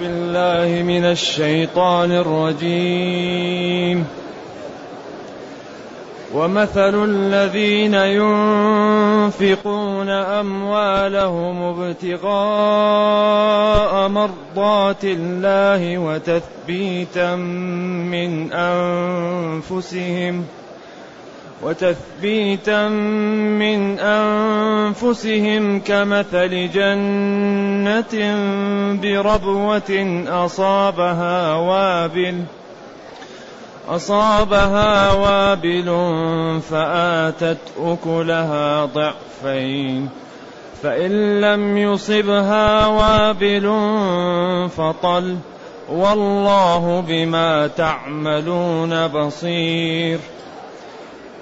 بالله من الشيطان الرجيم. ومثل الذين ينفقون أموالهم ابتغاء مرضات الله وتثبيتا من أنفسهم وتثبيتا من أنفسهم كمثل جنة بربوة أصابها وابل أصابها وابل فآتت أكلها ضعفين فإن لم يصبها وابل فطل والله بما تعملون بصير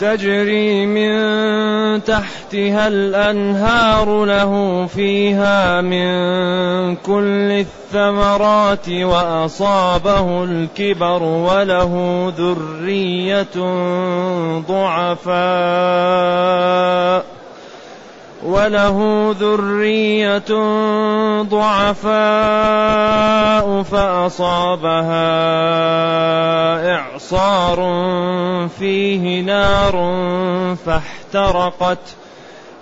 تجري من تحتها الأنهار له فيها من كل الثمرات وأصابه الكبر وله ذرية ضعفاء وله ذرية ضعفاء فأصابها إعصار فيه نار فاحترقت.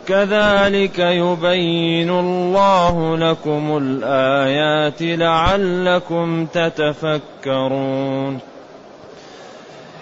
كذلك يبين الله لكم الآيات لعلكم تتفكرون.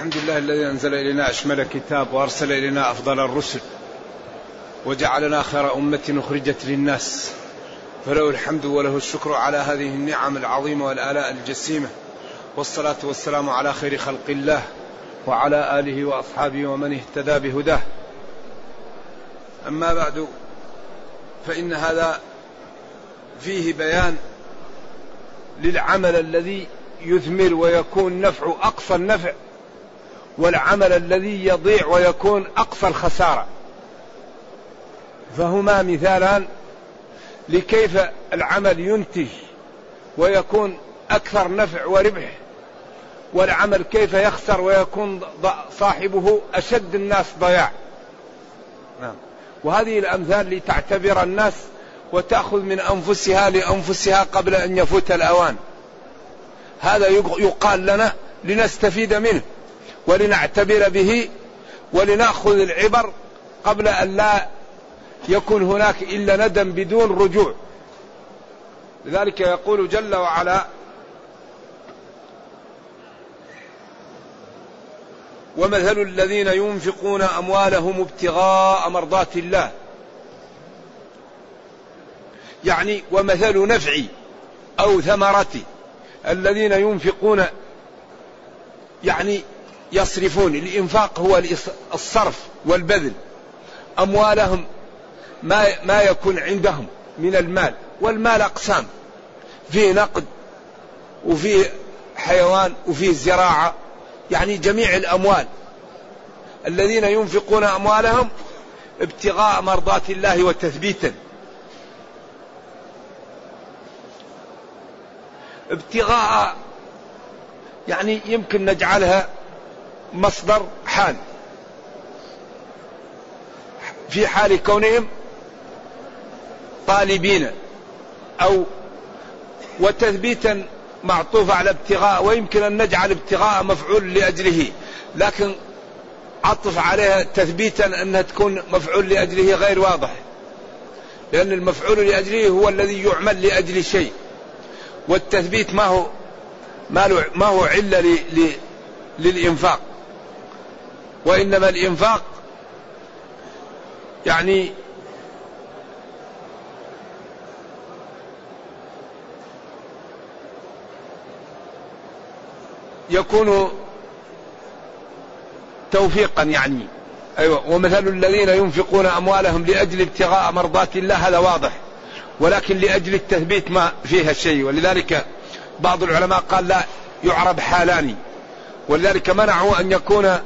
الحمد لله الذي أنزل إلينا أشمل كتاب وأرسل إلينا أفضل الرسل وجعلنا خير أمة أخرجت للناس فله الحمد وله الشكر على هذه النعم العظيمة والآلاء الجسيمة والصلاة والسلام على خير خلق الله وعلى آله وأصحابه ومن اهتدى بهداه. أما بعد فإن هذا فيه بيان للعمل الذي يثمر ويكون نفعه أقصى النفع والعمل الذي يضيع ويكون أقصى الخسارة. فهما مثالان لكيف العمل ينتج ويكون أكثر نفع وربح والعمل كيف يخسر ويكون صاحبه أشد الناس ضياع. نعم. وهذه الأمثال لتعتبر الناس وتأخذ من أنفسها لأنفسها قبل أن يفوت الأوان. هذا يقال لنا لنستفيد منه. ولنعتبر به ولنأخذ العبر قبل أن لا يكون هناك إلا ندم بدون رجوع. لذلك يقول جل وعلا ومثل الذين ينفقون أموالهم ابتغاء مرضات الله. يعني ومثل نفعي أو ثمرتي الذين ينفقون يعني يصرفون الإنفاق هو الصرف والبذل. أموالهم ما ما يكون عندهم من المال والمال أقسام. فيه نقد وفيه حيوان وفيه زراعة يعني جميع الأموال. الذين ينفقون أموالهم ابتغاء مرضات الله وتثبيتا. ابتغاء يعني يمكن نجعلها مصدر حال. في حال كونهم طالبين أو وتثبيتا معطوف على ابتغاء ويمكن أن نجعل ابتغاء مفعول لأجله لكن عطف عليها تثبيتا أنها تكون مفعول لأجله غير واضح لأن المفعول لأجله هو الذي يعمل لأجل شيء والتثبيت ما هو ما هو علة للإنفاق. وإنما الإنفاق يعني يكون توفيقا يعني. أيوة. ومثل الذين ينفقون أموالهم لأجل ابتغاء مرضات الله هذا واضح. ولكن لأجل التثبيت ما فيها شيء ولذلك بعض العلماء قال لا يعرب حالان. ولذلك منعوا أن يكون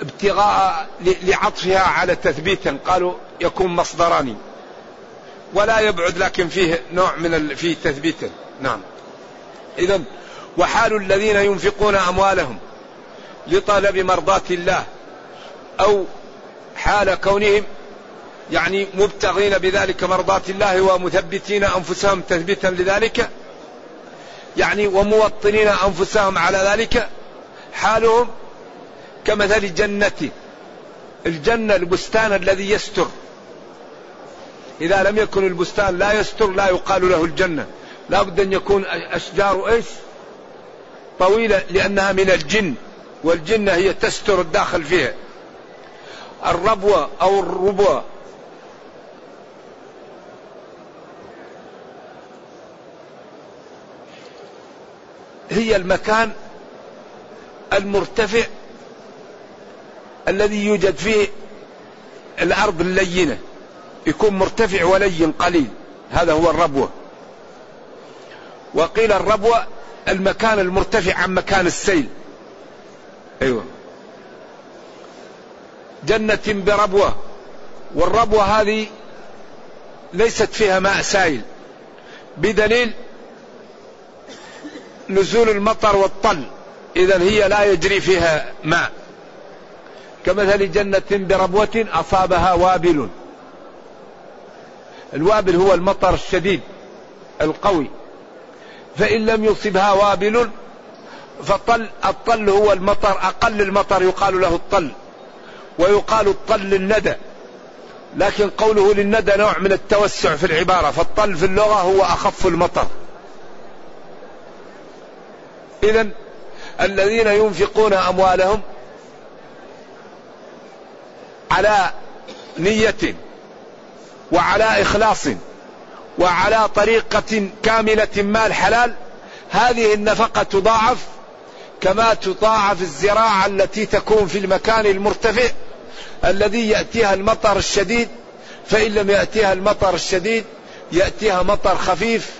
ابتغاء لعطفها على تثبيت قالوا يكون مصدران ولا يبعد لكن فيه نوع من في تثبيت. نعم. إذا وحال الذين ينفقون أموالهم لطلب مرضاة الله أو حال كونهم يعني مبتغين بذلك مرضاة الله ومثبتين أنفسهم تثبيتا لذلك يعني وموطنين أنفسهم على ذلك حالهم كمثل جنة الجنة البستان الذي يستر. إذا لم يكن البستان لا يستر لا يقال له الجنة. لا بد أن يكون أشجار إيش؟ طويلة لأنها من الجن والجنة هي تستر الداخل فيها. الربوة أو الربوة هي المكان المرتفع الذي يوجد فيه الأرض اللينة. يكون مرتفع ولين قليل. هذا هو الربوة. وقيل الربوة المكان المرتفع عن مكان السيل. أيوة. جنة بربوة. والربوة هذه ليست فيها ماء سائل. بدليل نزول المطر والطل. إذا هي لا يجري فيها ماء. كمثل جنة بربوة أصابها وابل. الوابل هو المطر الشديد القوي. فإن لم يصبها وابل فطل الطل هو المطر أقل المطر يقال له الطل. ويقال الطل للندى لكن قوله للندى نوع من التوسع في العبارة. فالطل في اللغة هو أخف المطر. إذا الذين ينفقون أموالهم على نية وعلى إخلاص وعلى طريقة كاملة مال حلال هذه النفقة تضاعف كما تضاعف الزراعة التي تكون في المكان المرتفع الذي يأتيها المطر الشديد فإن لم يأتيها المطر الشديد يأتيها مطر خفيف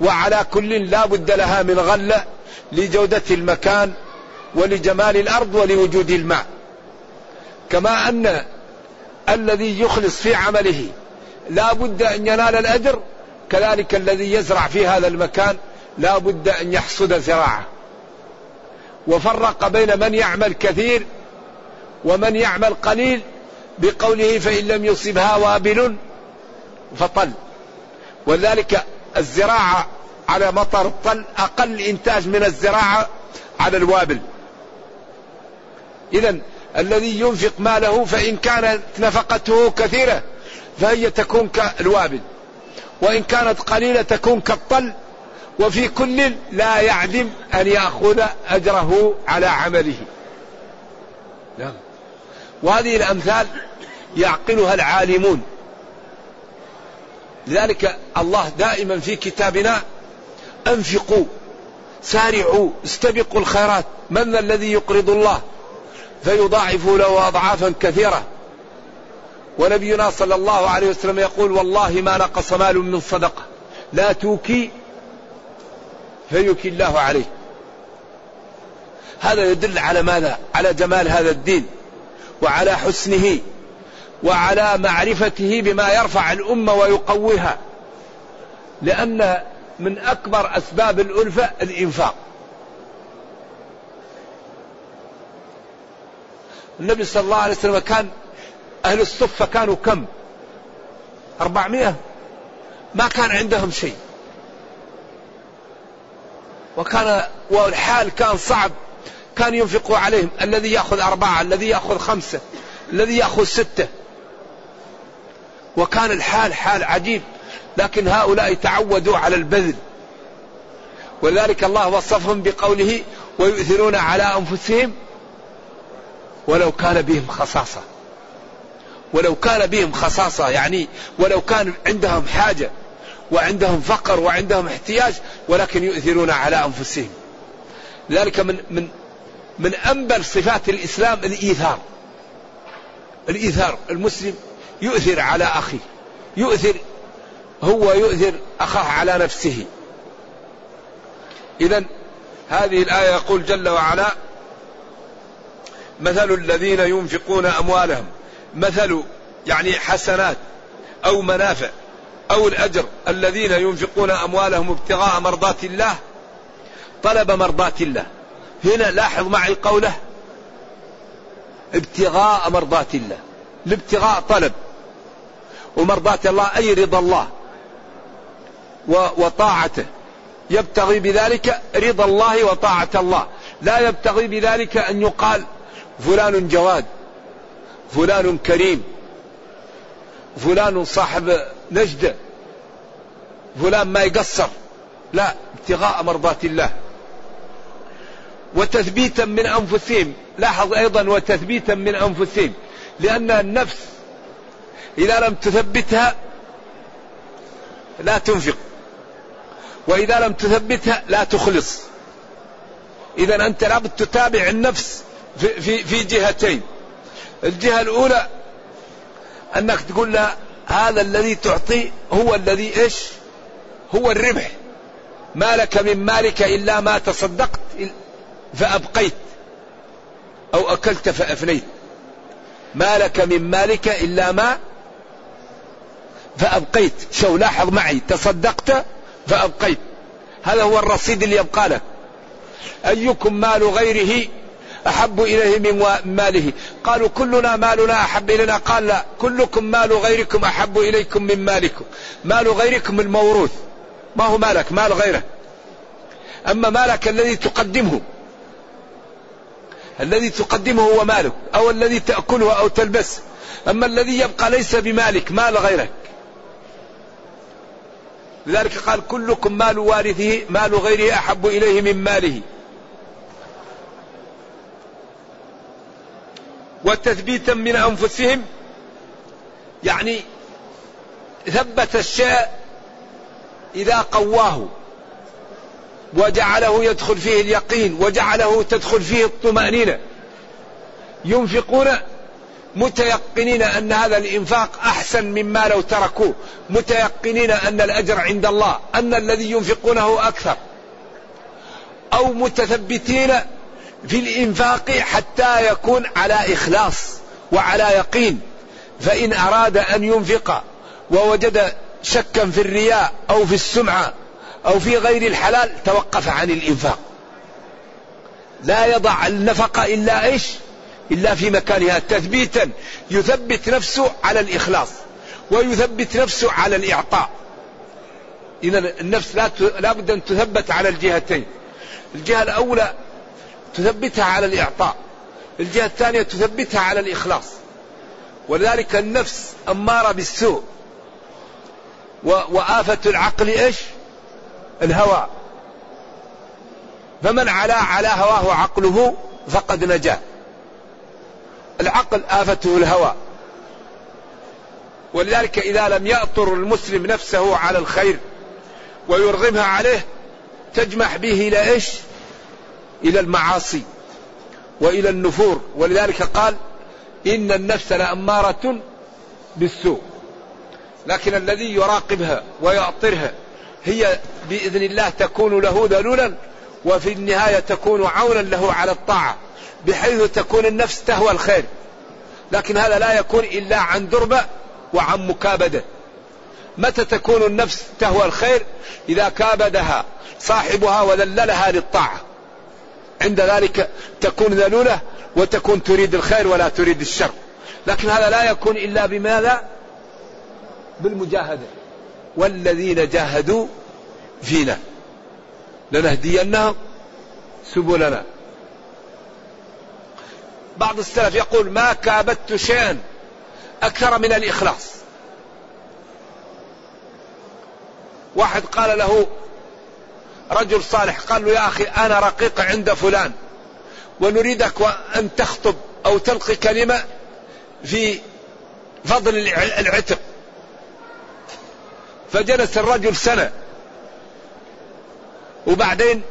وعلى كل لا بد لها من غلة لجودة المكان ولجمال الأرض ولوجود الماء. كما أن الذي يخلص في عمله لا بد أن ينال الأجر كذلك الذي يزرع في هذا المكان لا بد أن يحصد زراعة. وفرق بين من يعمل كثير ومن يعمل قليل بقوله فإن لم يصبها وابل فطل. ولذلك الزراعة على مطر الطل أقل إنتاج من الزراعة على الوابل. إذا الذي ينفق ماله فإن كانت نفقته كثيرة فهي تكون كالوابل. وإن كانت قليلة تكون كالطل. وفي كل لا يعدم أن يأخذ أجره على عمله. نعم. وهذه الأمثال يعقلها العالمون. لذلك الله دائما في كتابنا أنفقوا سارعوا استبقوا الخيرات. من ذا الذي يقرض الله؟ فيضاعف له أضعافا كثيرة. ونبينا صلى الله عليه وسلم يقول والله ما نقص مال من صدقة. لا توكي فيكي الله عليه. هذا يدل على ماذا؟ على جمال هذا الدين وعلى حسنه وعلى معرفته بما يرفع الأمة ويقويها. لأن من أكبر أسباب الألفة الإنفاق. النبي صلى الله عليه وسلم كان أهل الصفة كانوا كم؟ أربعمائة؟ ما كان عندهم شيء. وكان والحال كان صعب. كان ينفق عليهم. الذي يأخذ أربعة الذي يأخذ خمسة الذي يأخذ ستة. وكان الحال حال عجيب. لكن هؤلاء تعودوا على البذل. ولذلك الله وصفهم بقوله ويؤثرون على أنفسهم ولو كان بهم خصاصة. ولو كان بهم خصاصة يعني ولو كان عندهم حاجة وعندهم فقر وعندهم احتياج ولكن يؤثرون على أنفسهم. لذلك من من من أنبل صفات الإسلام الإيثار. الإيثار المسلم يؤثر على أخيه يؤثر هو يؤثر أخاه على نفسه. إذا هذه الآية يقول جل وعلا مثل الذين ينفقون أموالهم مثل يعني حسنات أو منافع أو الأجر الذين ينفقون أموالهم ابتغاء مرضات الله طلب مرضات الله. هنا لاحظ معي قوله ابتغاء مرضات الله الابتغاء طلب. ومرضات الله أي رضا الله. وطاعته. يبتغي بذلك رضا الله وطاعة الله. لا يبتغي بذلك أن يقال فلان جواد فلان كريم فلان صاحب نجدة فلان ما يقصر. لا ابتغاء مرضات الله. وتثبيتا من أنفسهم. لاحظ أيضا وتثبيتا من أنفسهم. لأن النفس إذا لم تثبتها لا تنفق. وإذا لم تثبتها لا تخلص. إذا أنت لابد تتابع النفس في, في, في جهتين. الجهة الأولى أنك تقول لها هذا الذي تعطيه هو الذي إيش؟ هو الربح. ما لك من مالك إلا ما تصدقت فأبقيت. أو أكلت فأفنيت. ما لك من مالك إلا ما فأبقيت. شو لاحظ معي تصدقت فأبقيت. هذا هو الرصيد اللي يبقى لك. أيكم مال غيره أحب إليه من ماله؟ قالوا كلنا مالنا أحب إلينا. قال لا كلكم مال غيركم أحب إليكم من مالكم. مال غيركم الموروث. ما هو مالك؟ مال غيره. أما مالك الذي تقدمه. الذي تقدمه هو مالك أو الذي تأكله أو تلبسه. أما الذي يبقى ليس بمالك مال غيرك. لذلك قال كلكم مال وارثه مال غيره أحب إليه من ماله. وتثبيتا من أنفسهم يعني ثبت الشيء إذا قواه وجعله يدخل فيه اليقين وجعله تدخل فيه الطمأنينة. ينفقون متيقنين أن هذا الإنفاق أحسن مما لو تركوه. متيقنين أن الأجر عند الله أن الذي ينفقونه أكثر. أو متثبتين في الإنفاق حتى يكون على إخلاص وعلى يقين. فإن أراد أن ينفق ووجد شكا في الرياء أو في السمعة أو في غير الحلال توقف عن الإنفاق. لا يضع النفقة إلا إيش؟ إلا في مكانها. تثبيتا يثبت نفسه على الإخلاص ويثبت نفسه على الإعطاء. إذا النفس لا لا بد أن تثبت على الجهتين. الجهة الأولى تثبتها على الإعطاء. الجهة الثانية تثبتها على الإخلاص. ولذلك النفس أمارة بالسوء. وآفة العقل إيش؟ الهوى. فمن علا على هواه عقله فقد نجا. العقل آفته الهوى. ولذلك إذا لم يأطر المسلم نفسه على الخير ويرغمها عليه تجمح به إلى إيش؟ إلى المعاصي وإلى النفور. ولذلك قال إن النفس لأمارة بالسوء. لكن الذي يراقبها ويأطرها هي بإذن الله تكون له ذلولا وفي النهاية تكون عونا له على الطاعة. بحيث تكون النفس تهوى الخير. لكن هذا لا يكون إلا عن دربة وعن مكابدة. متى تكون النفس تهوى الخير؟ إذا كابدها صاحبها وذللها للطاعة. عند ذلك تكون ذلولة وتكون تريد الخير ولا تريد الشر. لكن هذا لا يكون إلا بماذا؟ بالمجاهدة. والذين جاهدوا فينا. لنهدينهم سبلنا. بعض السلف يقول ما كابدت شيئا أكثر من الإخلاص. واحد قال له رجل صالح قال له يا أخي أنا رقيق عند فلان ونريدك أن تخطب أو تلقي كلمة في فضل العتق. فجلس الرجل سنة. وبعدين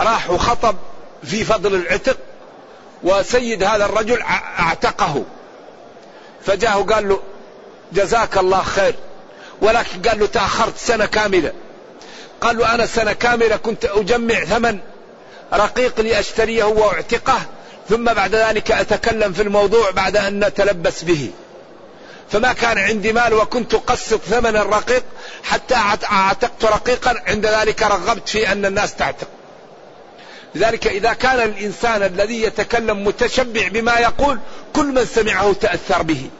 راح وخطب في فضل العتق وسيد هذا الرجل اعتقه. فجاءه قال له جزاك الله خير. ولكن قال له تأخرت سنة كاملة. قال له أنا سنة كاملة كنت أجمع ثمن رقيق لأشتريه وأعتقه ثم بعد ذلك أتكلم في الموضوع بعد أن نتلبس به. فما كان عندي مال وكنت أقسط ثمن الرقيق حتى أعتقت رقيقا عند ذلك رغبت في أن الناس تعتق. لذلك إذا كان الإنسان الذي يتكلم متشبع بما يقول كل من سمعه تأثر به.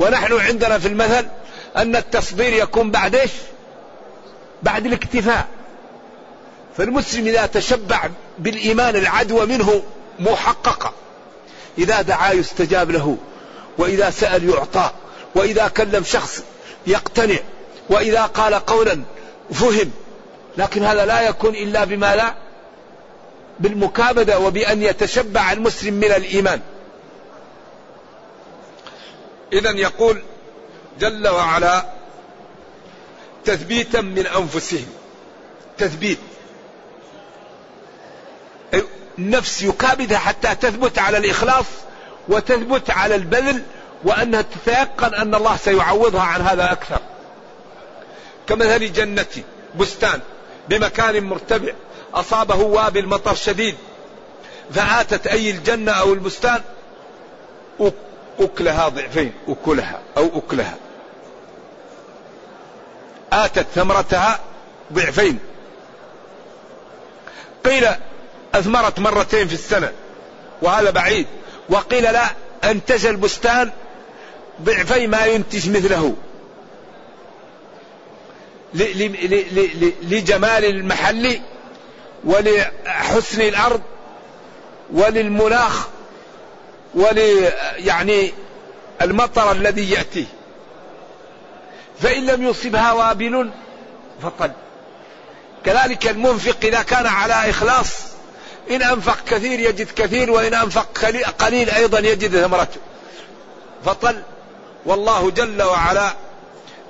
ونحن عندنا في المثل أن التصدير يكون بعد إيش؟ بعد الاكتفاء. فالمسلم إذا تشبع بالإيمان العدوى منه محققة. إذا دعا يستجاب له وإذا سأل يعطى وإذا كلم شخص يقتنع وإذا قال قولا فهم. لكن هذا لا يكون إلا بما لا بالمكابدة وبأن يتشبع المسلم من الإيمان. إذا يقول جل وعلا تثبيتا من أنفسهم. تثبيت. النفس يكابدها حتى تثبت على الإخلاص وتثبت على البذل وأنها تتيقن أن الله سيعوضها عن هذا أكثر. كمثل جنة بستان بمكان مرتفع أصابه وابل مطر شديد. فآتت أي الجنة أو البستان أكلها ضعفين أكلها أو أكلها. آتت ثمرتها ضعفين. قيل أثمرت مرتين في السنة وهذا بعيد. وقيل لا أنتج البستان ضعفي ما ينتج مثله. لجمال المحل ولحسن الأرض وللمناخ ول يعني المطر الذي يأتيه. فإن لم يصبها وابل فطل كذلك المنفق إذا كان على إخلاص إن أنفق كثير يجد كثير وإن أنفق قليل أيضا يجد ثمرته. فطل. والله جل وعلا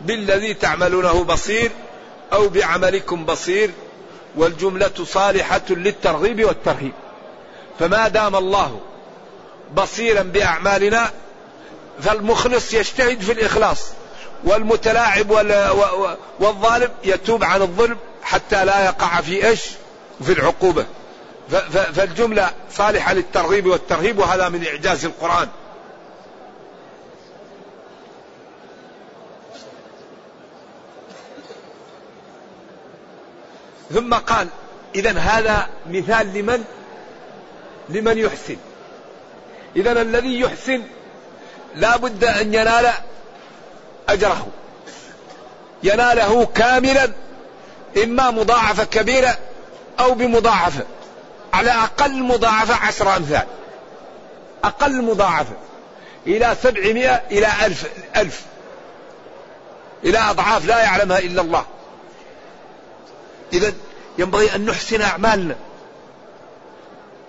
بالذي تعملونه بصير أو بعملكم بصير. والجملة صالحة للترغيب والترهيب. فما دام الله بصيرا بأعمالنا فالمخلص يجتهد في الإخلاص والمتلاعب والظالم يتوب عن الظلم حتى لا يقع في إيش؟ في العقوبة. فالجملة صالحة للترغيب والترهيب وهذا من إعجاز القرآن. ثم قال إذا هذا مثال لمن؟ لمن يحسن. إذا الذي يحسن لا بد أن ينال أجره. يناله كاملا إما مضاعفة كبيرة أو بمضاعفة. على أقل مضاعفة عشر أمثال. أقل مضاعفة. إلى سبعمائة إلى ألف ألف. إلى أضعاف لا يعلمها إلا الله. إذا ينبغي أن نحسن أعمالنا.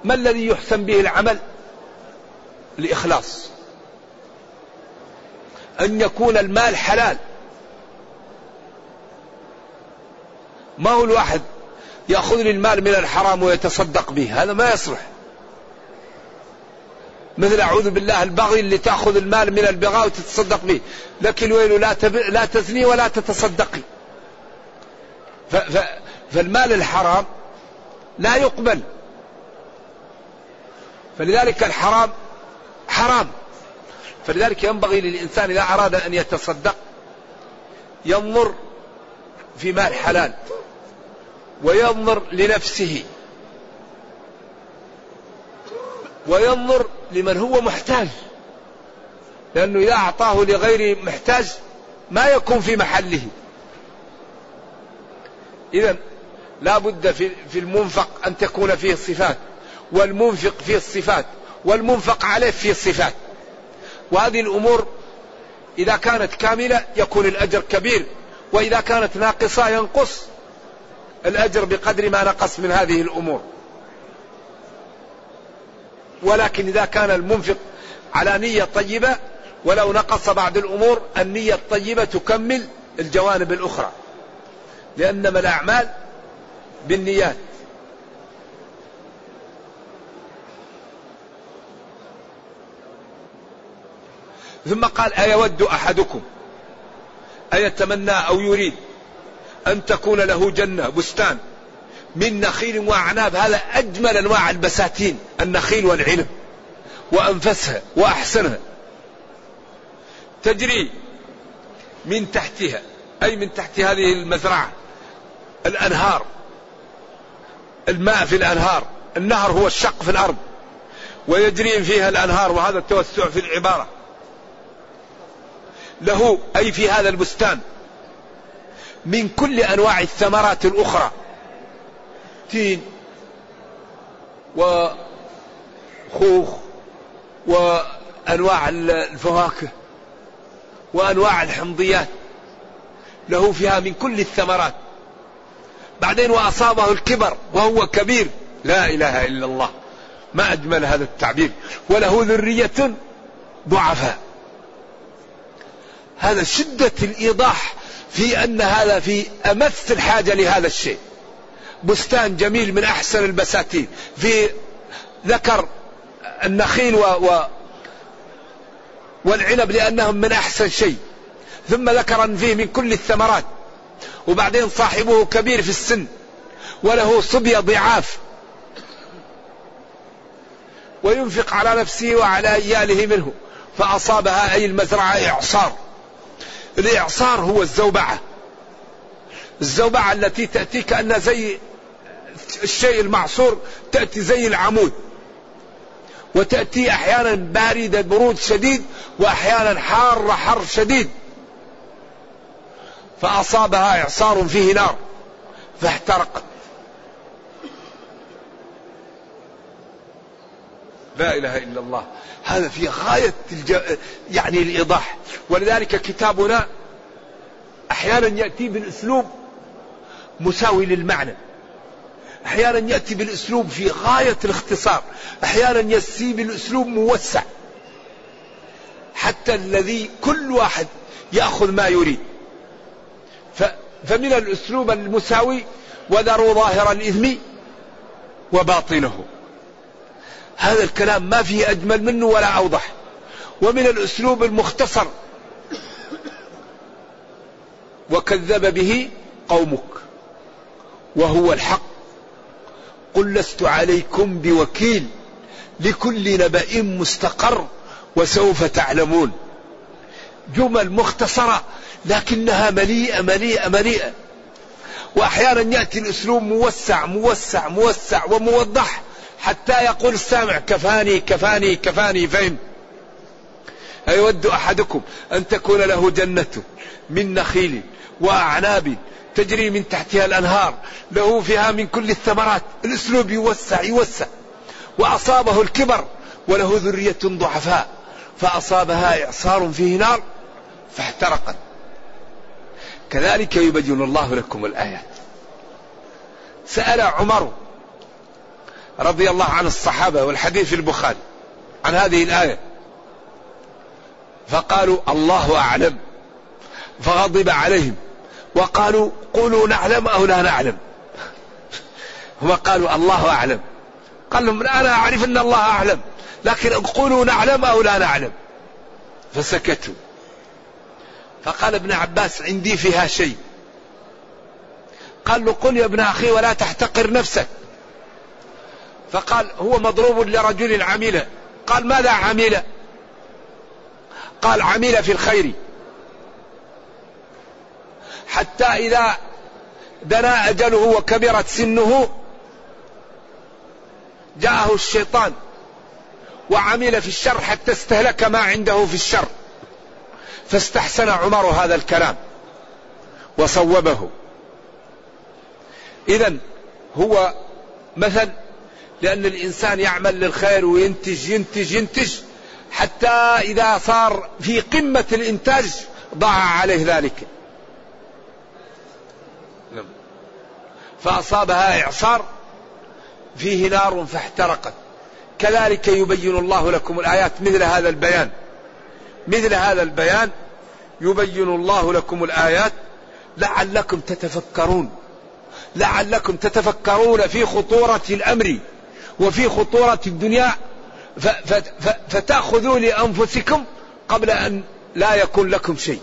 ما الذي يحسن به العمل؟ الإخلاص. أن يكون المال حلال. ما هو الواحد يأخذ لي المال من الحرام ويتصدق به؟ هذا ما يصلح. مثل أعوذ بالله البغي اللي تأخذ المال من البغاء وتتصدق به. لكن ويل لا, تب... لا تزني ولا تتصدقي. ف... ف... فالمال الحرام لا يقبل. فلذلك الحرام حرام. فلذلك ينبغي للإنسان إذا أراد أن يتصدق ينظر في مال حلال وينظر لنفسه وينظر لمن هو محتاج. لأنه إذا أعطاه لغير محتاج ما يكون في محله. إذا لا بد في, المنفق أن تكون فيه صفات والمنفق في الصفات والمنفق عليه في الصفات. وهذه الأمور إذا كانت كاملة يكون الأجر كبير وإذا كانت ناقصة ينقص الأجر بقدر ما نقص من هذه الأمور. ولكن إذا كان المنفق على نية طيبة ولو نقص بعض الأمور النية الطيبة تكمل الجوانب الأخرى. لأنما الأعمال بالنيات. ثم قال أيود أحدكم أيتمنى أو يريد أن تكون له جنة بستان من نخيل وأعناب؟ هذا أجمل أنواع البساتين النخيل والعنب وأنفسها وأحسنها. تجري من تحتها أي من تحت هذه المزرعة الأنهار. الماء في الأنهار النهر هو الشق في الأرض ويجري فيها الأنهار وهذا التوسع في العبارة. له أي في هذا البستان من كل أنواع الثمرات الأخرى تين وخوخ وأنواع الفواكه وأنواع الحمضيات له فيها من كل الثمرات. بعدين وأصابه الكبر وهو كبير. لا إله إلا الله. ما أجمل هذا التعبير. وله ذرية ضعفاء. هذا شدة الإيضاح في أن هذا في أمس الحاجة لهذا الشيء. بستان جميل من أحسن البساتين. في ذكر النخيل و, و والعنب لأنهم من أحسن شيء. ثم ذكر أن فيه من كل الثمرات. وبعدين صاحبه كبير في السن وله صبية ضعاف. وينفق على نفسه وعلى أياله منه فأصابها أي المزرعة؟ إعصار. الإعصار هو الزوبعة. الزوبعة التي تأتي كأنها زي الشيء المعصور تأتي زي العمود. وتأتي أحيانا باردة برود شديد وأحيانا حارة حر شديد. فأصابها إعصار فيه نار فاحترقت لا إله إلا الله. هذا في غاية الج... يعني الإيضاح. ولذلك كتابنا أحيانا يأتي بالأسلوب مساوي للمعنى. أحيانا يأتي بالأسلوب في غاية الاختصار. أحيانا يأتي بالأسلوب موسع. حتى الذي كل واحد يأخذ ما يريد. فمن الأسلوب المساوي وذروا ظاهر الإثم وباطنه. هذا الكلام ما فيه أجمل منه ولا أوضح. ومن الأسلوب المختصر. وكذب به قومك. وهو الحق. قل لست عليكم بوكيل. لكل نبأ مستقر وسوف تعلمون. جمل مختصرة لكنها مليئة مليئة مليئة. وأحيانا يأتي الأسلوب موسع موسع موسع وموضح حتى يقول السامع كفاني كفاني كفاني. فهم؟ أيود أحدكم أن تكون له جنة من نخيل وأعناب تجري من تحتها الأنهار له فيها من كل الثمرات. الأسلوب يوسع يوسع. وأصابه الكبر وله ذرية ضعفاء فأصابها إعصار فيه نار فاحترقت. كذلك يبين الله لكم الآيات. سأل عمر رضي الله عن الصحابة والحديث في البخاري عن هذه الآية. فقالوا الله أعلم. فغضب عليهم. وقالوا قولوا نعلم أو لا نعلم. هم قالوا الله أعلم. قال لهم أنا أعرف أن الله أعلم. لكن قولوا نعلم أو لا نعلم. فسكتوا. فقال ابن عباس عندي فيها شيء. قال له قل يا ابن أخي ولا تحتقر نفسك. فقال هو مضروب لرجل عمل قال ماذا عمل قال عمل في الخير. حتى إذا دنا أجله وكبرت سنه جاءه الشيطان وعمل في الشر حتى استهلك ما عنده في الشر. فاستحسن عمر هذا الكلام وصوبه. إذا هو مثل لأن الإنسان يعمل للخير وينتج ينتج ينتج حتى إذا صار في قمة الإنتاج ضاع عليه ذلك. نعم. فأصابها إعصار فيه نار فاحترقت. كذلك يبين الله لكم الآيات مثل هذا البيان. مثل هذا البيان يبين الله لكم الآيات لعلكم تتفكرون. لعلكم تتفكرون في خطورة الأمر وفي خطورة الدنيا. فتأخذوا لأنفسكم قبل أن لا يكون لكم شيء.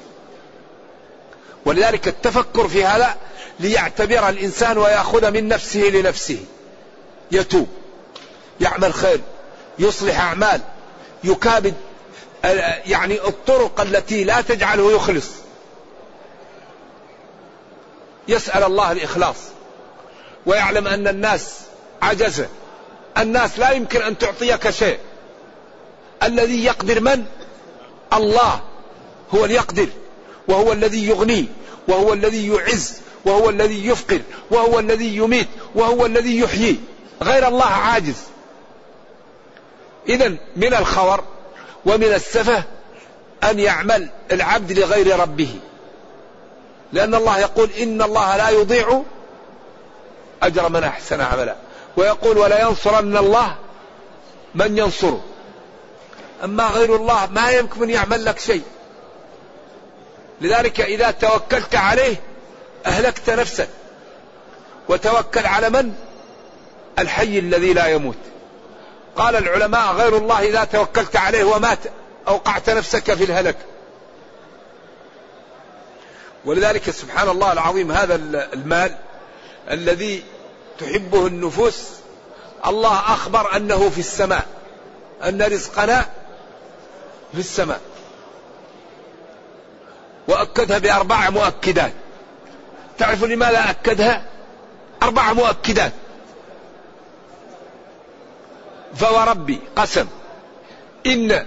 ولذلك التفكر في هذا ليعتبر الإنسان ويأخذ من نفسه لنفسه. يتوب يعمل خير يصلح أعمال يكابد يعني الطرق التي لا تجعله يخلص. يسأل الله الإخلاص. ويعلم أن الناس عجزة. الناس لا يمكن أن تعطيك شيء. الذي يقدر من؟ الله. هو اليقدر. وهو الذي يغني. وهو الذي يعز. وهو الذي يفقر. وهو الذي يميت. وهو الذي يحيي. غير الله عاجز. إذا من الخور ومن السفه أن يعمل العبد لغير ربه. لأن الله يقول إن الله لا يضيع أجر من أحسن عملا. ويقول ولا ينصرن الله من ينصره. أما غير الله ما يمكن أن يعمل لك شيء. لذلك إذا توكلت عليه أهلكت نفسك. وتوكل على من؟ الحي الذي لا يموت. قال العلماء غير الله إذا توكلت عليه ومات أوقعت نفسك في الهلك. ولذلك سبحان الله العظيم هذا المال الذي تحبه النفوس الله أخبر أنه في السماء أن رزقنا في السماء. وأكدها بأربع مؤكدات. تعرف لماذا أكدها؟ أربع مؤكدات. فوربي قسم. إن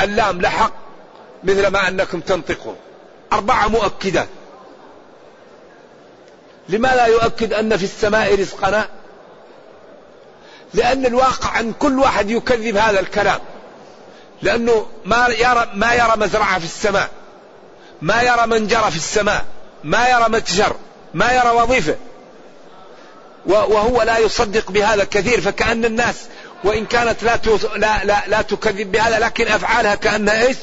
اللام لحق مثل ما أنكم تنطقون. أربع مؤكدات. لماذا يؤكد أن في السماء رزقنا؟ لأن الواقع أن كل واحد يكذب هذا الكلام. لأنه ما يرى ما يرى مزرعة في السماء. ما يرى منجرة في السماء. ما يرى متجر. ما يرى وظيفة. وهو لا يصدق بهذا كثير فكأن الناس وإن كانت لا لا لا, لا تكذب بهذا لكن أفعالها كأنها إيش؟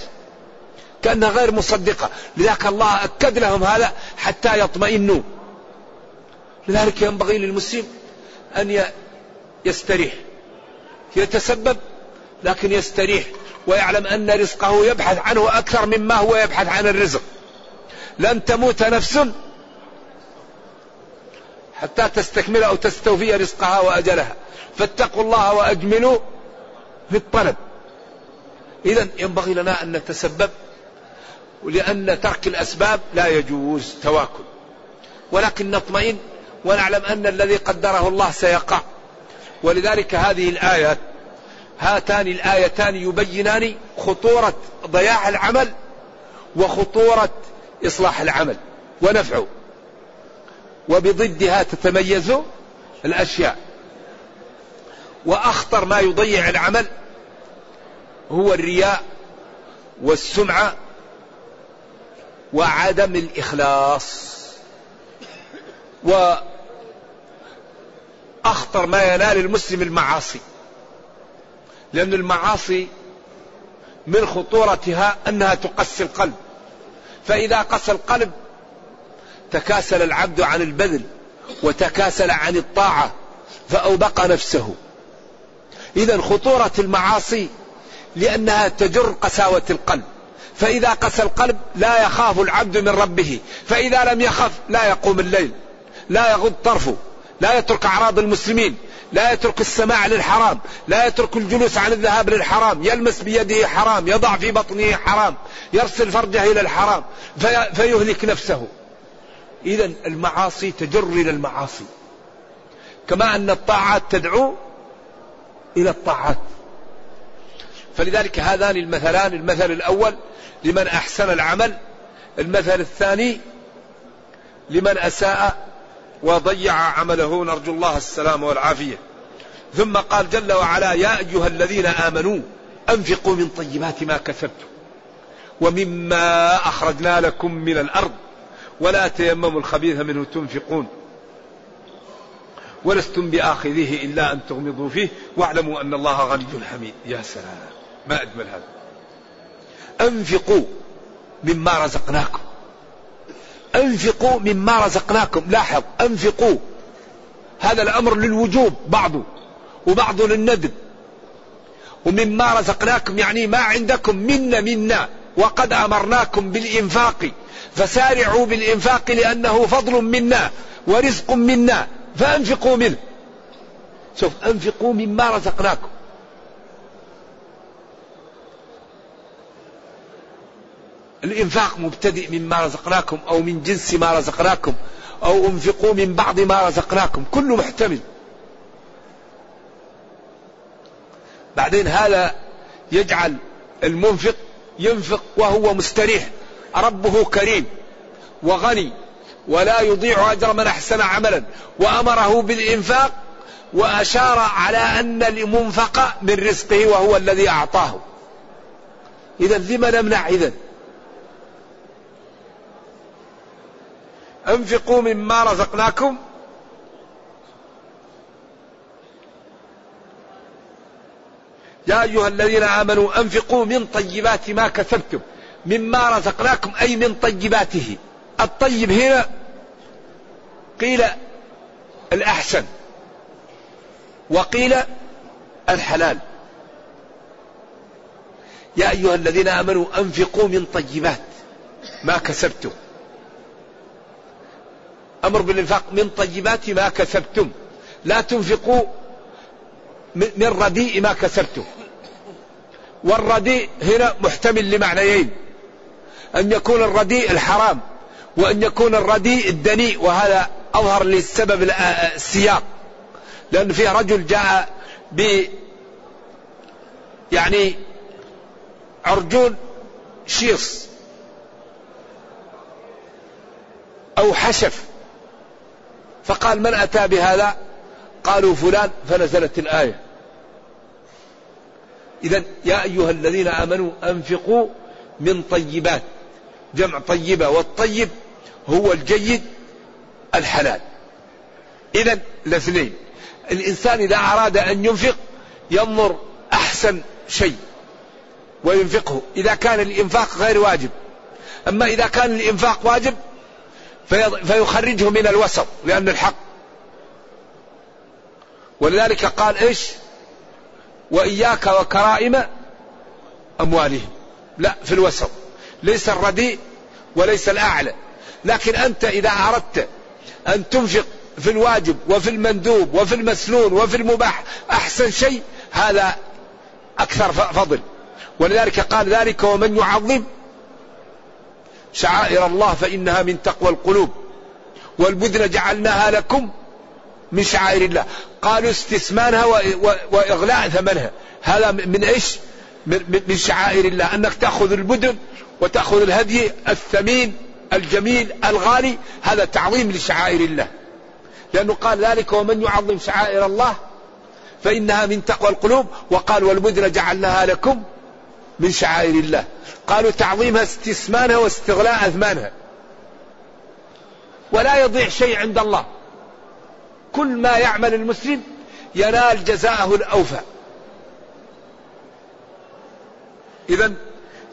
كأنها غير مصدقة. لذلك الله أكد لهم هذا حتى يطمئنوا. لذلك ينبغي للمسلم أن يستريح. يتسبب لكن يستريح ويعلم أن رزقه يبحث عنه أكثر مما هو يبحث عن الرزق. لن تموت نفس حتى تستكمل أو تستوفي رزقها وأجلها. فاتقوا الله وأجملوا في الطلب إذا ينبغي لنا أن نتسبب لأن ترك الأسباب لا يجوز تواكل. ولكن نطمئن ونعلم أن الذي قدره الله سيقع. ولذلك هذه الآيات هاتان الآيتان يبينان خطورة ضياع العمل وخطورة إصلاح العمل. ونفعه. وبضدها تتميز الأشياء. وأخطر ما يضيع العمل هو الرياء والسمعة وعدم الإخلاص. وأخطر ما ينال المسلم المعاصي لأن المعاصي من خطورتها أنها تقسي القلب. فإذا قسى القلب تكاسل العبد عن البذل وتكاسل عن الطاعة فأوبق نفسه. إذا خطورة المعاصي لأنها تجر قساوة القلب. فإذا قسى القلب لا يخاف العبد من ربه. فإذا لم يخف لا يقوم الليل لا يغض طرفه لا يترك أعراض المسلمين لا يترك السماع للحرام لا يترك الجلوس عن الذهاب للحرام يلمس بيده حرام يضع في بطنه حرام يرسل فرجه إلى الحرام في فيهلك نفسه. إذا المعاصي تجر إلى المعاصي. كما أن الطاعات تدعو إلى الطاعات. فلذلك هذان المثلان المثل الأول لمن أحسن العمل المثل الثاني لمن أساء وضيع عمله. نرجو الله السلام والعافية. ثم قال جل وعلا يا أيها الذين آمنوا أنفقوا من طيبات ما كسبتم ومما أخرجنا لكم من الأرض ولا تيمموا الخبيث منه تنفقون. ولستم بآخذه إلا أن تغمضوا فيه واعلموا أن الله غني حميد. يا سلام. ما أجمل هذا. أنفقوا مما رزقناكم. أنفقوا مما رزقناكم. لاحظ. أنفقوا. هذا الأمر للوجوب بعضه وبعضه للندب ومما رزقناكم يعني ما عندكم. منا منا. وقد أمرناكم بالإنفاق. فسارعوا بالإنفاق لأنه فضل منا ورزق منا فأنفقوا منه. شوف أنفقوا مما رزقناكم. الإنفاق مبتدئ مما رزقناكم أو من جنس ما رزقناكم أو أنفقوا من بعض ما رزقناكم كله محتمل. بعدين هذا يجعل المنفق ينفق وهو مستريح. ربه كريم وغني ولا يضيع أجر من أحسن عملا وأمره بالإنفاق وأشار على أن المنفق من رزقه وهو الذي أعطاه. اذا لم نمنع اذا أنفقوا مما رزقناكم. يا أيها الذين آمنوا أنفقوا من طيبات ما كسبتم. مما رزقناكم أي من طيباته. الطيب هنا قيل الأحسن وقيل الحلال. يا أيها الذين آمنوا أنفقوا من طيبات ما كسبتم. أمر بالإنفاق من طيبات ما كسبتم. لا تنفقوا من رديء ما كسبتم. والرديء هنا محتمل لمعنيين. أن يكون الرديء الحرام وأن يكون الرديء الدنيء وهذا أظهر للسبب السياق. لأن فيه رجل جاء ب يعني عرجون شيص أو حشف فقال من أتى بهذا؟ قالوا فلان فنزلت الآية. إذا يا أيها الذين آمنوا أنفقوا من طيبات. جمع طيبة والطيب هو الجيد الحلال. إذا الاثنين الإنسان إذا أراد أن ينفق ينظر أحسن شيء وينفقه إذا كان الإنفاق غير واجب. أما إذا كان الإنفاق واجب فيخرجه من الوسط لأن الحق. ولذلك قال إيش؟ وإياك وكرائم أموالهم. لا في الوسط. ليس الرديء وليس الأعلى. لكن أنت إذا أردت أن تنفق في الواجب وفي المندوب وفي المسنون وفي المباح أحسن شيء هذا أكثر فضل. ولذلك قال ذلك ومن يعظم شعائر الله فإنها من تقوى القلوب. والبدن جعلناها لكم من شعائر الله. قالوا استثمانها وإغلاء ثمنها. هذا من إيش؟ من شعائر الله. أنك تأخذ البدن وتأخذ الهدي الثمين الجميل الغالي هذا تعظيم لشعائر الله. لأنه قال ذلك ومن يعظم شعائر الله فإنها من تقوى القلوب. وقال والبدن جعلناها لكم من شعائر الله. قالوا تعظيمها استثمانها واستغلاء أثمانها. ولا يضيع شيء عند الله. كل ما يعمل المسلم ينال جزاءه الأوفى. إذا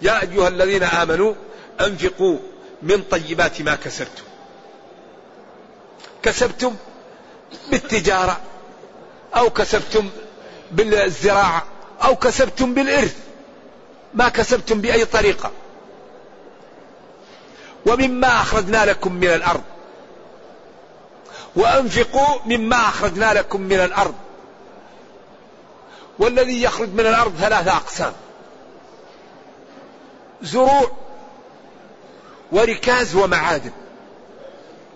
يا أيها الذين آمنوا أنفقوا من طيبات ما كسبتم. كسبتم بالتجارة أو كسبتم بالزراعة أو كسبتم بالإرث ما كسبتم بأي طريقة. ومما أخرجنا لكم من الأرض. وأنفقوا مما أخرجنا لكم من الأرض. والذي يخرج من الأرض ثلاثة أقسام. زروع وركاز ومعادن.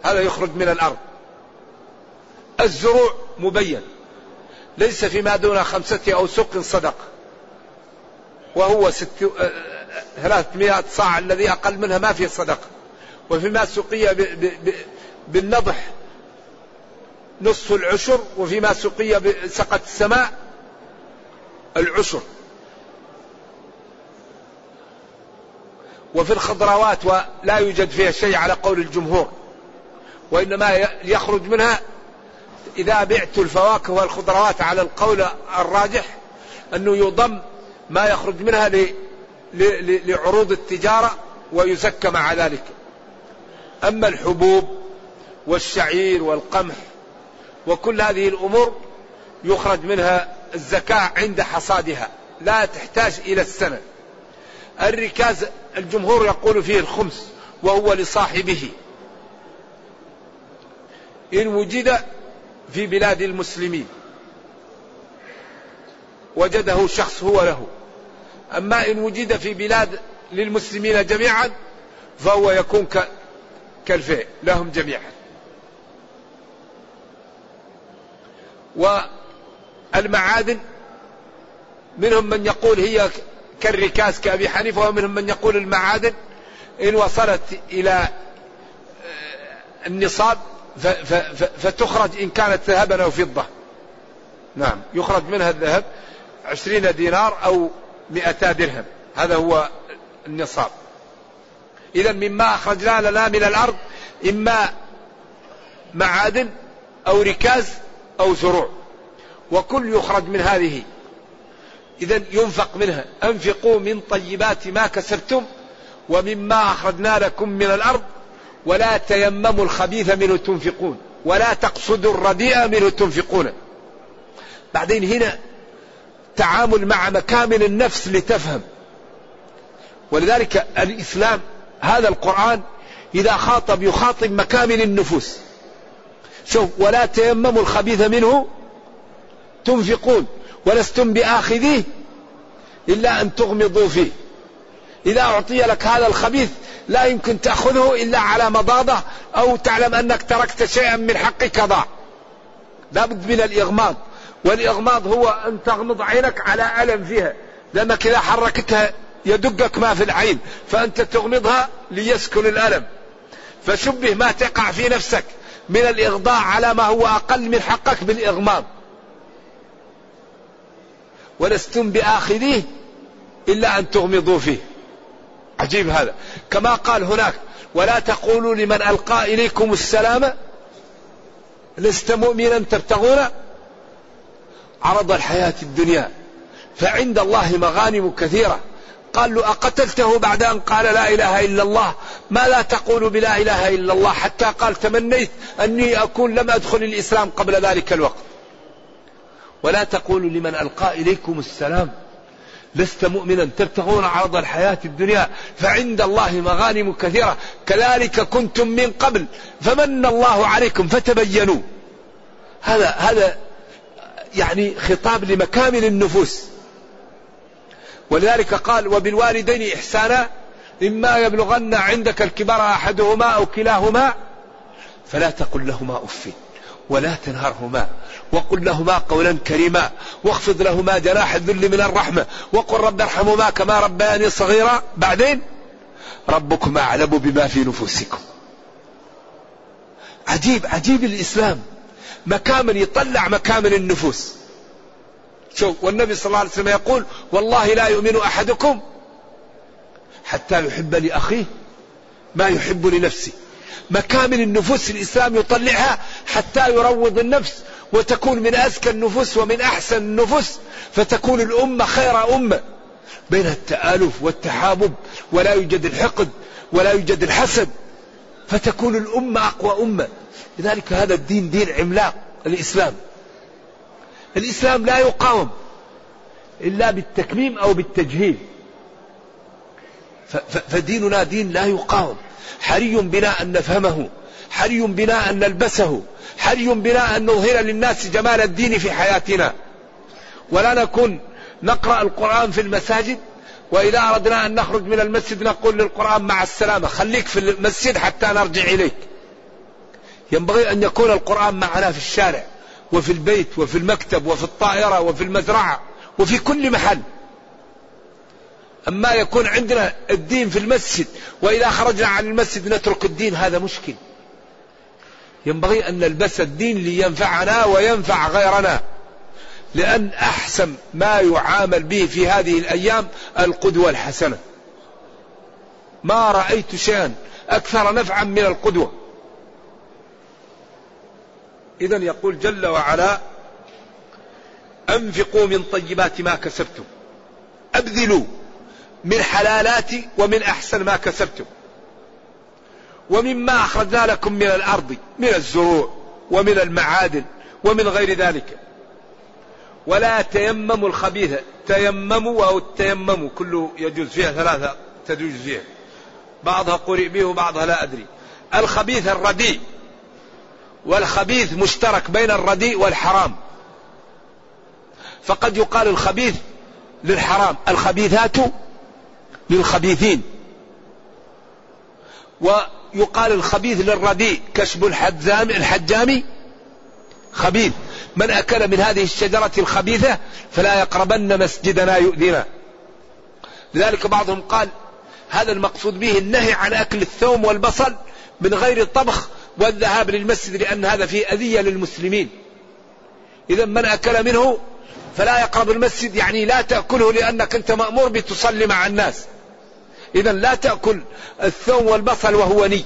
هذا يخرج من الأرض. الزروع مبين. ليس فيما دون خمسة أو سق صدقة وهو ست ثلاثمائة صاع الذي أقل منها ما فيه صدقة وفيما سقي بالنضح نصف العشر وفيما سقي سقت السماء العشر. وفي الخضروات ولا يوجد فيها شيء على قول الجمهور وإنما يخرج منها إذا بعت الفواكه والخضروات على القول الراجح أنه يضم ما يخرج منها لعروض التجارة ويزكى مع ذلك. أما الحبوب والشعير والقمح وكل هذه الأمور يخرج منها الزكاة عند حصادها لا تحتاج إلى السنة الركاز الجمهور يقول فيه الخمس وهو لصاحبه. إن وجد في بلاد المسلمين وجده شخص هو له. أما إن وجد في بلاد للمسلمين جميعا فهو يكون كالفئ لهم جميعا. والمعادن منهم من يقول هي كالركاز كأبي حنيفة ومنهم من يقول المعادن إن وصلت إلى آه، النصاب فتخرج إن كانت ذهبا أو فضة. نعم يخرج منها الذهب عشرين دينار أو مئتا درهم. هذا هو النصاب. إذا مما أخرجنا لنا من الأرض إما معادن أو ركاز أو زروع. وكل يخرج من هذه. إذا ينفق منها. أنفقوا من طيبات ما كسبتم ومما أخرجنا لكم من الأرض ولا تيمموا الخبيث منه تنفقون ولا تقصدوا الرديء منه تنفقون. بعدين هنا تعامل مع مكامن النفس لتفهم. ولذلك الإسلام هذا القرآن إذا خاطب يخاطب مكامن النفوس. شوف ولا تيمموا الخبيث منه تنفقون. ولستم بآخذيه إلا أن تغمضوا فيه. إذا أعطي لك هذا الخبيث لا يمكن تأخذه إلا على مضاضة أو تعلم أنك تركت شيئا من حقك ضاع. لابد من الإغماض. والإغماض هو أن تغمض عينك على ألم فيها. لأنك إذا حركتها يدقك ما في العين. فأنت تغمضها ليسكن الألم. فشبه ما تقع في نفسك من الإغضاء على ما هو أقل من حقك بالإغماض. ولستم بآخذيه إلا أن تغمضوا فيه. عجيب هذا. كما قال هناك ولا تقولوا لمن ألقى إليكم السلام لست مؤمنا تبتغون عرض الحياة الدنيا فعند الله مغانم كثيرة. قال له أقتلته بعد أن قال لا إله إلا الله؟ ما لا تقول بلا إله إلا الله؟ حتى قال تمنيت أني أكون لم أدخل الإسلام قبل ذلك الوقت. ولا تقولوا لمن ألقى إليكم السلام. لست مؤمنا تبتغون عرض الحياة الدنيا فعند الله مغانم كثيرة. كذلك كنتم من قبل فمن الله عليكم فتبينوا. هذا هذا يعني خطاب لمكامن النفوس. ولذلك قال وبالوالدين إحسانا إما يبلغن عندك الكبر أحدهما أو كلاهما فلا تقل لهما أف. ولا تنهرهما. وقل لهما قولا كريما. واخفض لهما جناح الذل من الرحمة. وقل رب ارحمهما كما ربياني صغيرا. بعدين؟ ربكم أعلم بما في نفوسكم. عجيب عجيب الإسلام. مكامن يطلع مكامن النفوس. شوف والنبي صلى الله عليه وسلم يقول والله لا يؤمن أحدكم حتى يحب لأخيه ما يحب لنفسه. مكامن النفوس الإسلام يطلعها حتى يروض النفس وتكون من أزكى النفوس ومن أحسن النفوس فتكون الأمة خير أمة. بين التآلف والتحابب ولا يوجد الحقد ولا يوجد الحسد فتكون الأمة أقوى أمة. لذلك هذا الدين دين عملاق الإسلام. الإسلام لا يقاوم إلا بالتكميم أو بالتجهيل. فديننا دين لا يقاوم. حري بنا أن نفهمه حري بنا أن نلبسه حري بنا أن نظهر للناس جمال الدين في حياتنا. ولا نكون نقرأ القرآن في المساجد وإذا أردنا أن نخرج من المسجد نقول للقرآن مع السلامة خليك في المسجد حتى نرجع إليك. ينبغي أن يكون القرآن معنا في الشارع وفي البيت وفي المكتب وفي الطائرة وفي المزرعة وفي كل محل. أما يكون عندنا الدين في المسجد وإذا خرجنا عن المسجد نترك الدين هذا مشكل. ينبغي أن نلبس الدين لينفعنا وينفع غيرنا. لأن أحسن ما يعامل به في هذه الأيام القدوة الحسنة. ما رأيت شيئا أكثر نفعا من القدوة. إذا يقول جل وعلا أنفقوا من طيبات ما كسبتم. أبذلوا. من حلالات ومن أحسن ما كسبتم. ومما أخرجنا لكم من الأرض من الزروع ومن المعادن ومن غير ذلك. ولا تيمموا الخبيث تيمموا أو التيمموا كله يجوز فيها ثلاثة تجوز فيها. بعضها قرئ به وبعضها لا أدري. الخبيث الرديء. والخبيث مشترك بين الرديء والحرام. فقد يقال الخبيث للحرام. الخبيثات للخبيثين. ويقال الخبيث للرديء كشب الحجام الحجامي خبيث. من أكل من هذه الشجرة الخبيثة فلا يقربن مسجدنا يؤذنا لذلك بعضهم قال هذا المقصود به النهي عن أكل الثوم والبصل من غير الطبخ والذهاب للمسجد لأن هذا فيه أذية للمسلمين. إذا من أكل منه فلا يقرب المسجد يعني لا تأكله لأنك أنت مأمور بتصلي مع الناس. إذا لا تأكل الثوم والبصل وهو ني.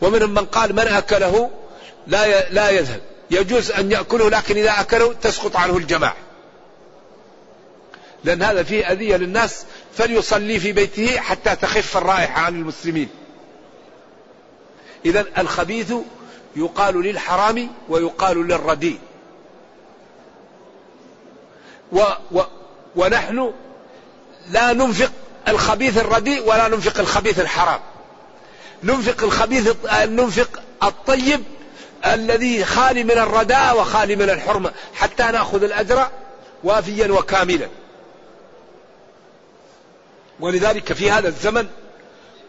ومنهم من قال من أكله لا لا يذهب. يجوز أن يأكله لكن إذا أكله تسقط عنه الجماعة لأن هذا فيه أذية للناس فليصلي في بيته حتى تخف الرائحة عن المسلمين. إذا الخبيث يقال للحرام ويقال للرديء. و و ونحن لا ننفق الخبيث الرديء ولا ننفق الخبيث الحرام. ننفق الخبيث ننفق الطيب الذي خالي من الرداء وخالي من الحرمة حتى نأخذ الأجر وافيا وكاملا. ولذلك في هذا الزمن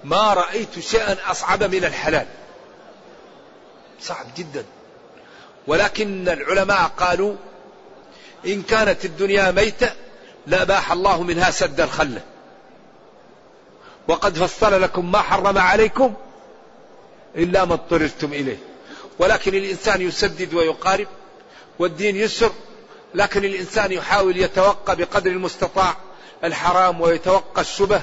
ما رأيت شيئا أصعب من الحلال. صعب جدا. ولكن العلماء قالوا إن كانت الدنيا ميتة لأباح الله منها سد الخلة. وقد فصل لكم ما حرم عليكم إلا ما اضطررتم إليه. ولكن الإنسان يسدد ويقارب والدين يسر لكن الإنسان يحاول يتوقى بقدر المستطاع الحرام ويتوقى الشبه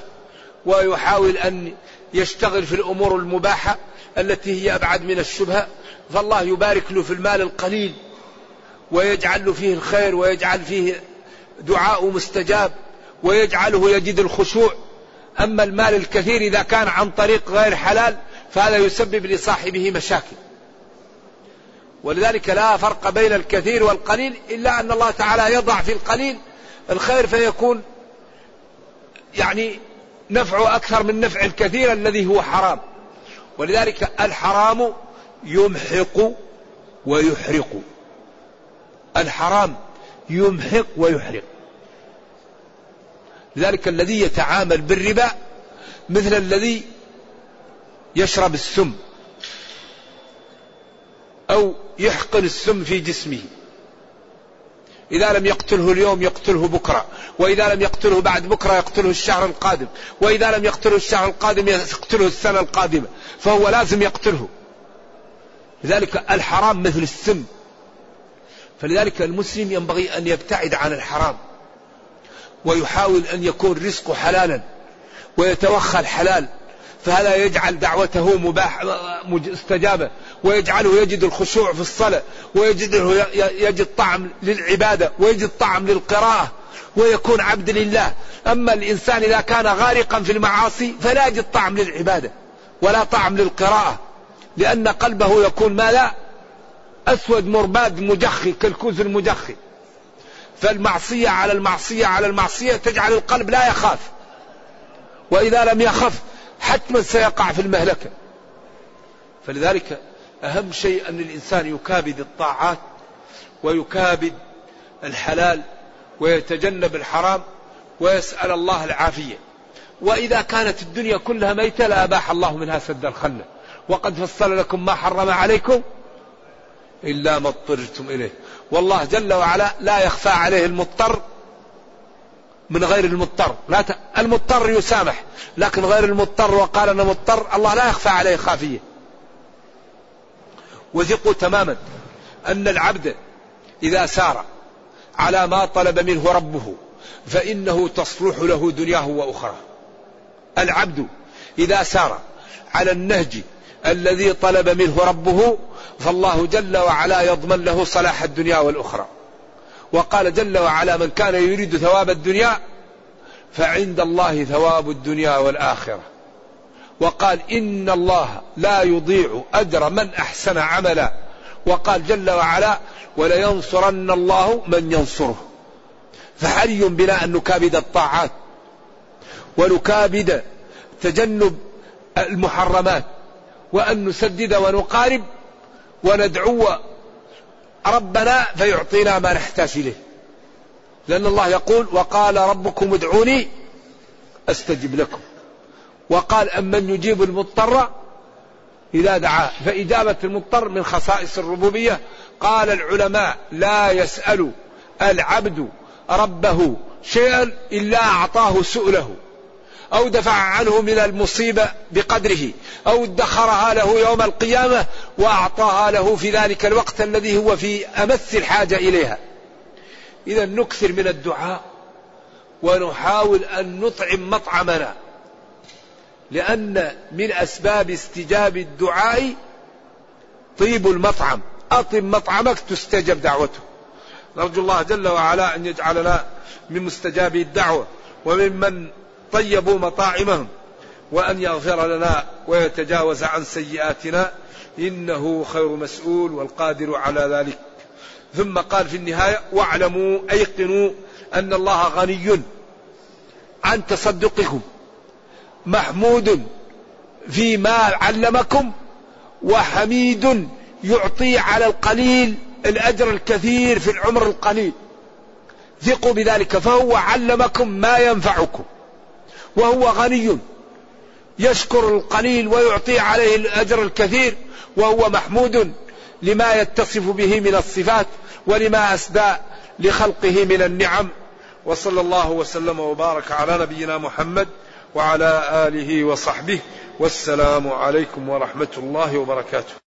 ويحاول أن يشتغل في الأمور المباحة التي هي أبعد من الشبهة فالله يبارك له في المال القليل ويجعل له فيه الخير ويجعل فيه دعاء مستجاب ويجعله يجد الخشوع. أما المال الكثير إذا كان عن طريق غير حلال فهذا يسبب لصاحبه مشاكل. ولذلك لا فرق بين الكثير والقليل إلا أن الله تعالى يضع في القليل الخير فيكون يعني نفعه أكثر من نفع الكثير الذي هو حرام. ولذلك الحرام يمحق ويحرق. الحرام يمحق ويحرق. لذلك الذي يتعامل بالربا مثل الذي يشرب السم أو يحقن السم في جسمه. إذا لم يقتله اليوم يقتله بكرة وإذا لم يقتله بعد بكرة يقتله الشهر القادم وإذا لم يقتله الشهر القادم يقتله السنة القادمة فهو لازم يقتله. لذلك الحرام مثل السم. فلذلك المسلم ينبغي أن يبتعد عن الحرام. ويحاول أن يكون رزقه حلالا ويتوخى الحلال فهذا يجعل دعوته مباح مستجابة ويجعله يجد الخشوع في الصلاة ويجده يجد طعم للعبادة ويجد طعم للقراءة ويكون عبد لله. أما الإنسان إذا كان غارقا في المعاصي فلا يجد طعم للعبادة ولا طعم للقراءة لأن قلبه يكون ما لا أسود مرباد مجخي كالكوز المجخي. فالمعصية على المعصية على المعصية تجعل القلب لا يخاف. وإذا لم يخف حتما سيقع في المهلكة. فلذلك أهم شيء أن الإنسان يكابد الطاعات ويكابد الحلال ويتجنب الحرام ويسأل الله العافية. وإذا كانت الدنيا كلها ميتة لأباح الله منها سد الخلة وقد فصل لكم ما حرم عليكم إلا ما اضطررتم إليه. والله جل وعلا لا يخفى عليه المضطر من غير المضطر. لا ت... المضطر يسامح لكن غير المضطر وقال أنا مضطر الله لا يخفى عليه خافية. وثقوا تماما أن العبد إذا سار على ما طلب منه ربه فإنه تصلح له دنياه وأخرى العبد إذا سار على النهج الذي طلب منه ربه فالله جل وعلا يضمن له صلاح الدنيا والأخرى. وقال جل وعلا من كان يريد ثواب الدنيا فعند الله ثواب الدنيا والآخرة. وقال إن الله لا يضيع أجر من أحسن عملا. وقال جل وعلا ولينصرن الله من ينصره. فحري بنا أن نكابد الطاعات ونكابد تجنب المحرمات وأن نسدد ونقارب وندعو ربنا فيعطينا ما نحتاج إليه. لأن الله يقول وقال ربكم ادعوني أستجب لكم. وقال أمن يجيب المضطر إذا دعاه. فإجابة المضطر من خصائص الربوبية. قال العلماء لا يسأل العبد ربه شيئا إلا أعطاه سؤله. أو دفع عنه من المصيبة بقدره أو ادخرها له يوم القيامة وأعطاها له في ذلك الوقت الذي هو في أمس الحاجة إليها. إذا نكثر من الدعاء ونحاول أن نطعم مطعمنا لأن من أسباب استجاب الدعاء طيب المطعم. أطم مطعمك تستجب دعوته. نرجو الله جل وعلا أن يجعلنا من مستجابي الدعوة وممن طيبوا مطاعمهم وأن يغفر لنا ويتجاوز عن سيئاتنا إنه خير مسؤول والقادر على ذلك. ثم قال في النهاية واعلموا أيقنوا أن الله غني عن تصدقكم محمود فيما علمكم وحميد يعطي على القليل الأجر الكثير في العمر القليل. ثقوا بذلك فهو علمكم ما ينفعكم. وهو غني. يشكر القليل ويعطي عليه الأجر الكثير وهو محمود لما يتصف به من الصفات ولما أسدى لخلقه من النعم. وصلى الله وسلم وبارك على نبينا محمد وعلى آله وصحبه. والسلام عليكم ورحمة الله وبركاته.